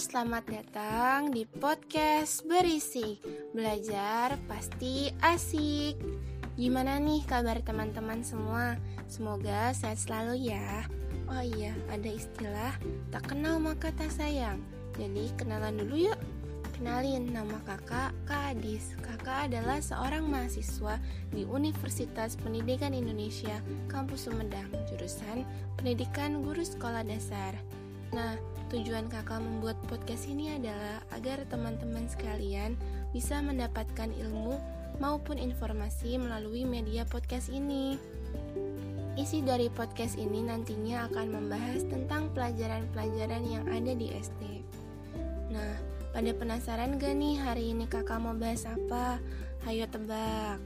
selamat datang di podcast Berisik. Belajar pasti asik. Gimana nih kabar teman-teman semua? Semoga sehat selalu ya. Oh iya, ada istilah tak kenal maka tak sayang. Jadi kenalan dulu yuk. Kenalin, nama kakak Kak Kakak adalah seorang mahasiswa di Universitas Pendidikan Indonesia Kampus Sumedang Jurusan Pendidikan Guru Sekolah Dasar Nah, tujuan kakak membuat podcast ini adalah agar teman-teman sekalian bisa mendapatkan ilmu maupun informasi melalui media podcast ini. Isi dari podcast ini nantinya akan membahas tentang pelajaran-pelajaran yang ada di SD. Nah, pada penasaran gak nih hari ini kakak mau bahas apa? Hayo tebak.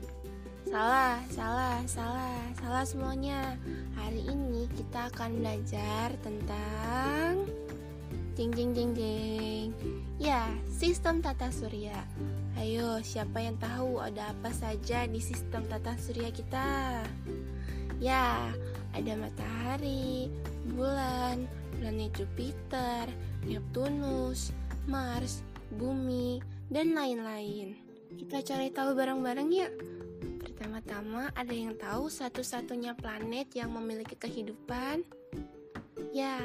Salah, salah, salah, salah semuanya. Hari ini kita akan belajar tentang jeng jeng jeng jeng. Ya, sistem tata surya. Ayo, siapa yang tahu ada apa saja di sistem tata surya kita? Ya, ada matahari, bulan, planet Jupiter, Neptunus, Mars, bumi, dan lain-lain. Kita cari tahu bareng-bareng ya. Pertama-tama, ada yang tahu satu-satunya planet yang memiliki kehidupan? Ya,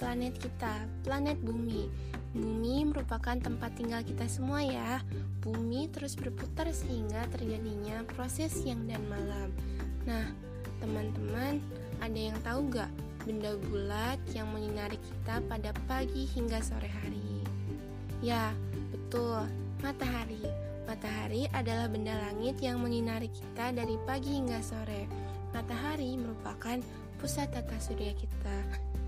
planet kita, planet bumi. Bumi merupakan tempat tinggal kita semua ya. Bumi terus berputar sehingga terjadinya proses siang dan malam. Nah, teman-teman, ada yang tahu gak benda bulat yang menyinari kita pada pagi hingga sore hari? Ya, betul, matahari. Matahari adalah benda langit yang menyinari kita dari pagi hingga sore. Matahari merupakan pusat tata surya kita.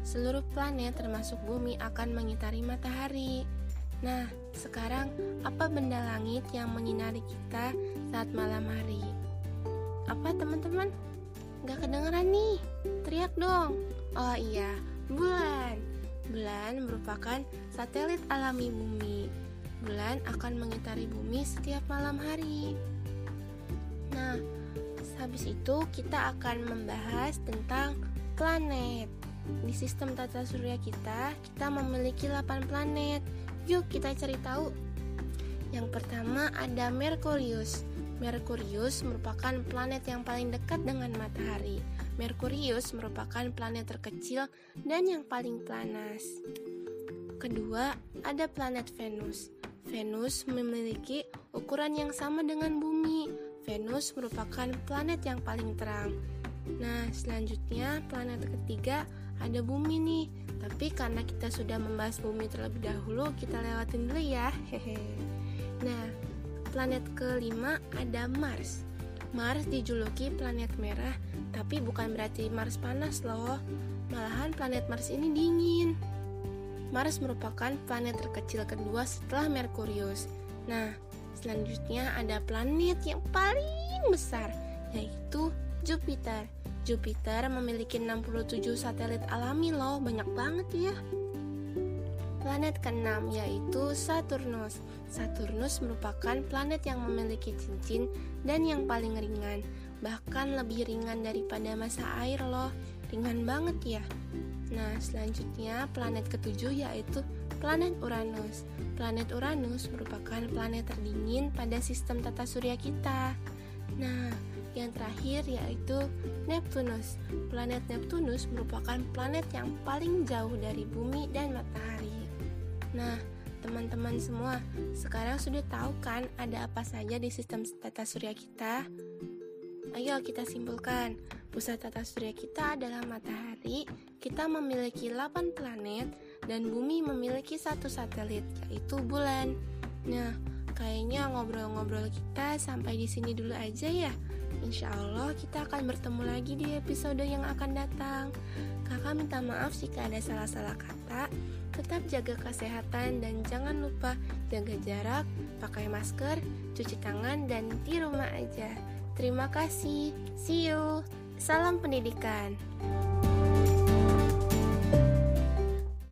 Seluruh planet termasuk bumi akan mengitari matahari. Nah, sekarang apa benda langit yang menyinari kita saat malam hari? Apa teman-teman? Gak kedengeran nih? Teriak dong. Oh iya, bulan. Bulan merupakan satelit alami bumi bulan akan mengitari bumi setiap malam hari. Nah, habis itu kita akan membahas tentang planet. Di sistem tata surya kita, kita memiliki 8 planet. Yuk kita cari tahu. Yang pertama ada Merkurius. Merkurius merupakan planet yang paling dekat dengan matahari. Merkurius merupakan planet terkecil dan yang paling panas. Kedua, ada planet Venus. Venus memiliki ukuran yang sama dengan Bumi. Venus merupakan planet yang paling terang. Nah, selanjutnya planet ketiga ada Bumi nih. Tapi karena kita sudah membahas Bumi terlebih dahulu, kita lewatin dulu ya. Hehe. Nah, planet kelima ada Mars. Mars dijuluki planet merah, tapi bukan berarti Mars panas loh. Malahan planet Mars ini dingin. Mars merupakan planet terkecil kedua setelah Merkurius. Nah, selanjutnya ada planet yang paling besar, yaitu Jupiter. Jupiter memiliki 67 satelit alami loh, banyak banget ya. Planet keenam yaitu Saturnus. Saturnus merupakan planet yang memiliki cincin dan yang paling ringan, bahkan lebih ringan daripada masa air loh. Ringan banget ya. Nah, selanjutnya planet ketujuh yaitu planet Uranus. Planet Uranus merupakan planet terdingin pada sistem tata surya kita. Nah, yang terakhir yaitu Neptunus. Planet Neptunus merupakan planet yang paling jauh dari bumi dan matahari. Nah, teman-teman semua, sekarang sudah tahu kan ada apa saja di sistem tata surya kita? Ayo kita simpulkan. Pusat tata surya kita adalah matahari, kita memiliki 8 planet, dan bumi memiliki satu satelit, yaitu bulan. Nah, kayaknya ngobrol-ngobrol kita sampai di sini dulu aja ya. Insya Allah kita akan bertemu lagi di episode yang akan datang. Kakak minta maaf jika ada salah-salah kata. Tetap jaga kesehatan dan jangan lupa jaga jarak, pakai masker, cuci tangan, dan di rumah aja. Terima kasih. See you. Salam pendidikan.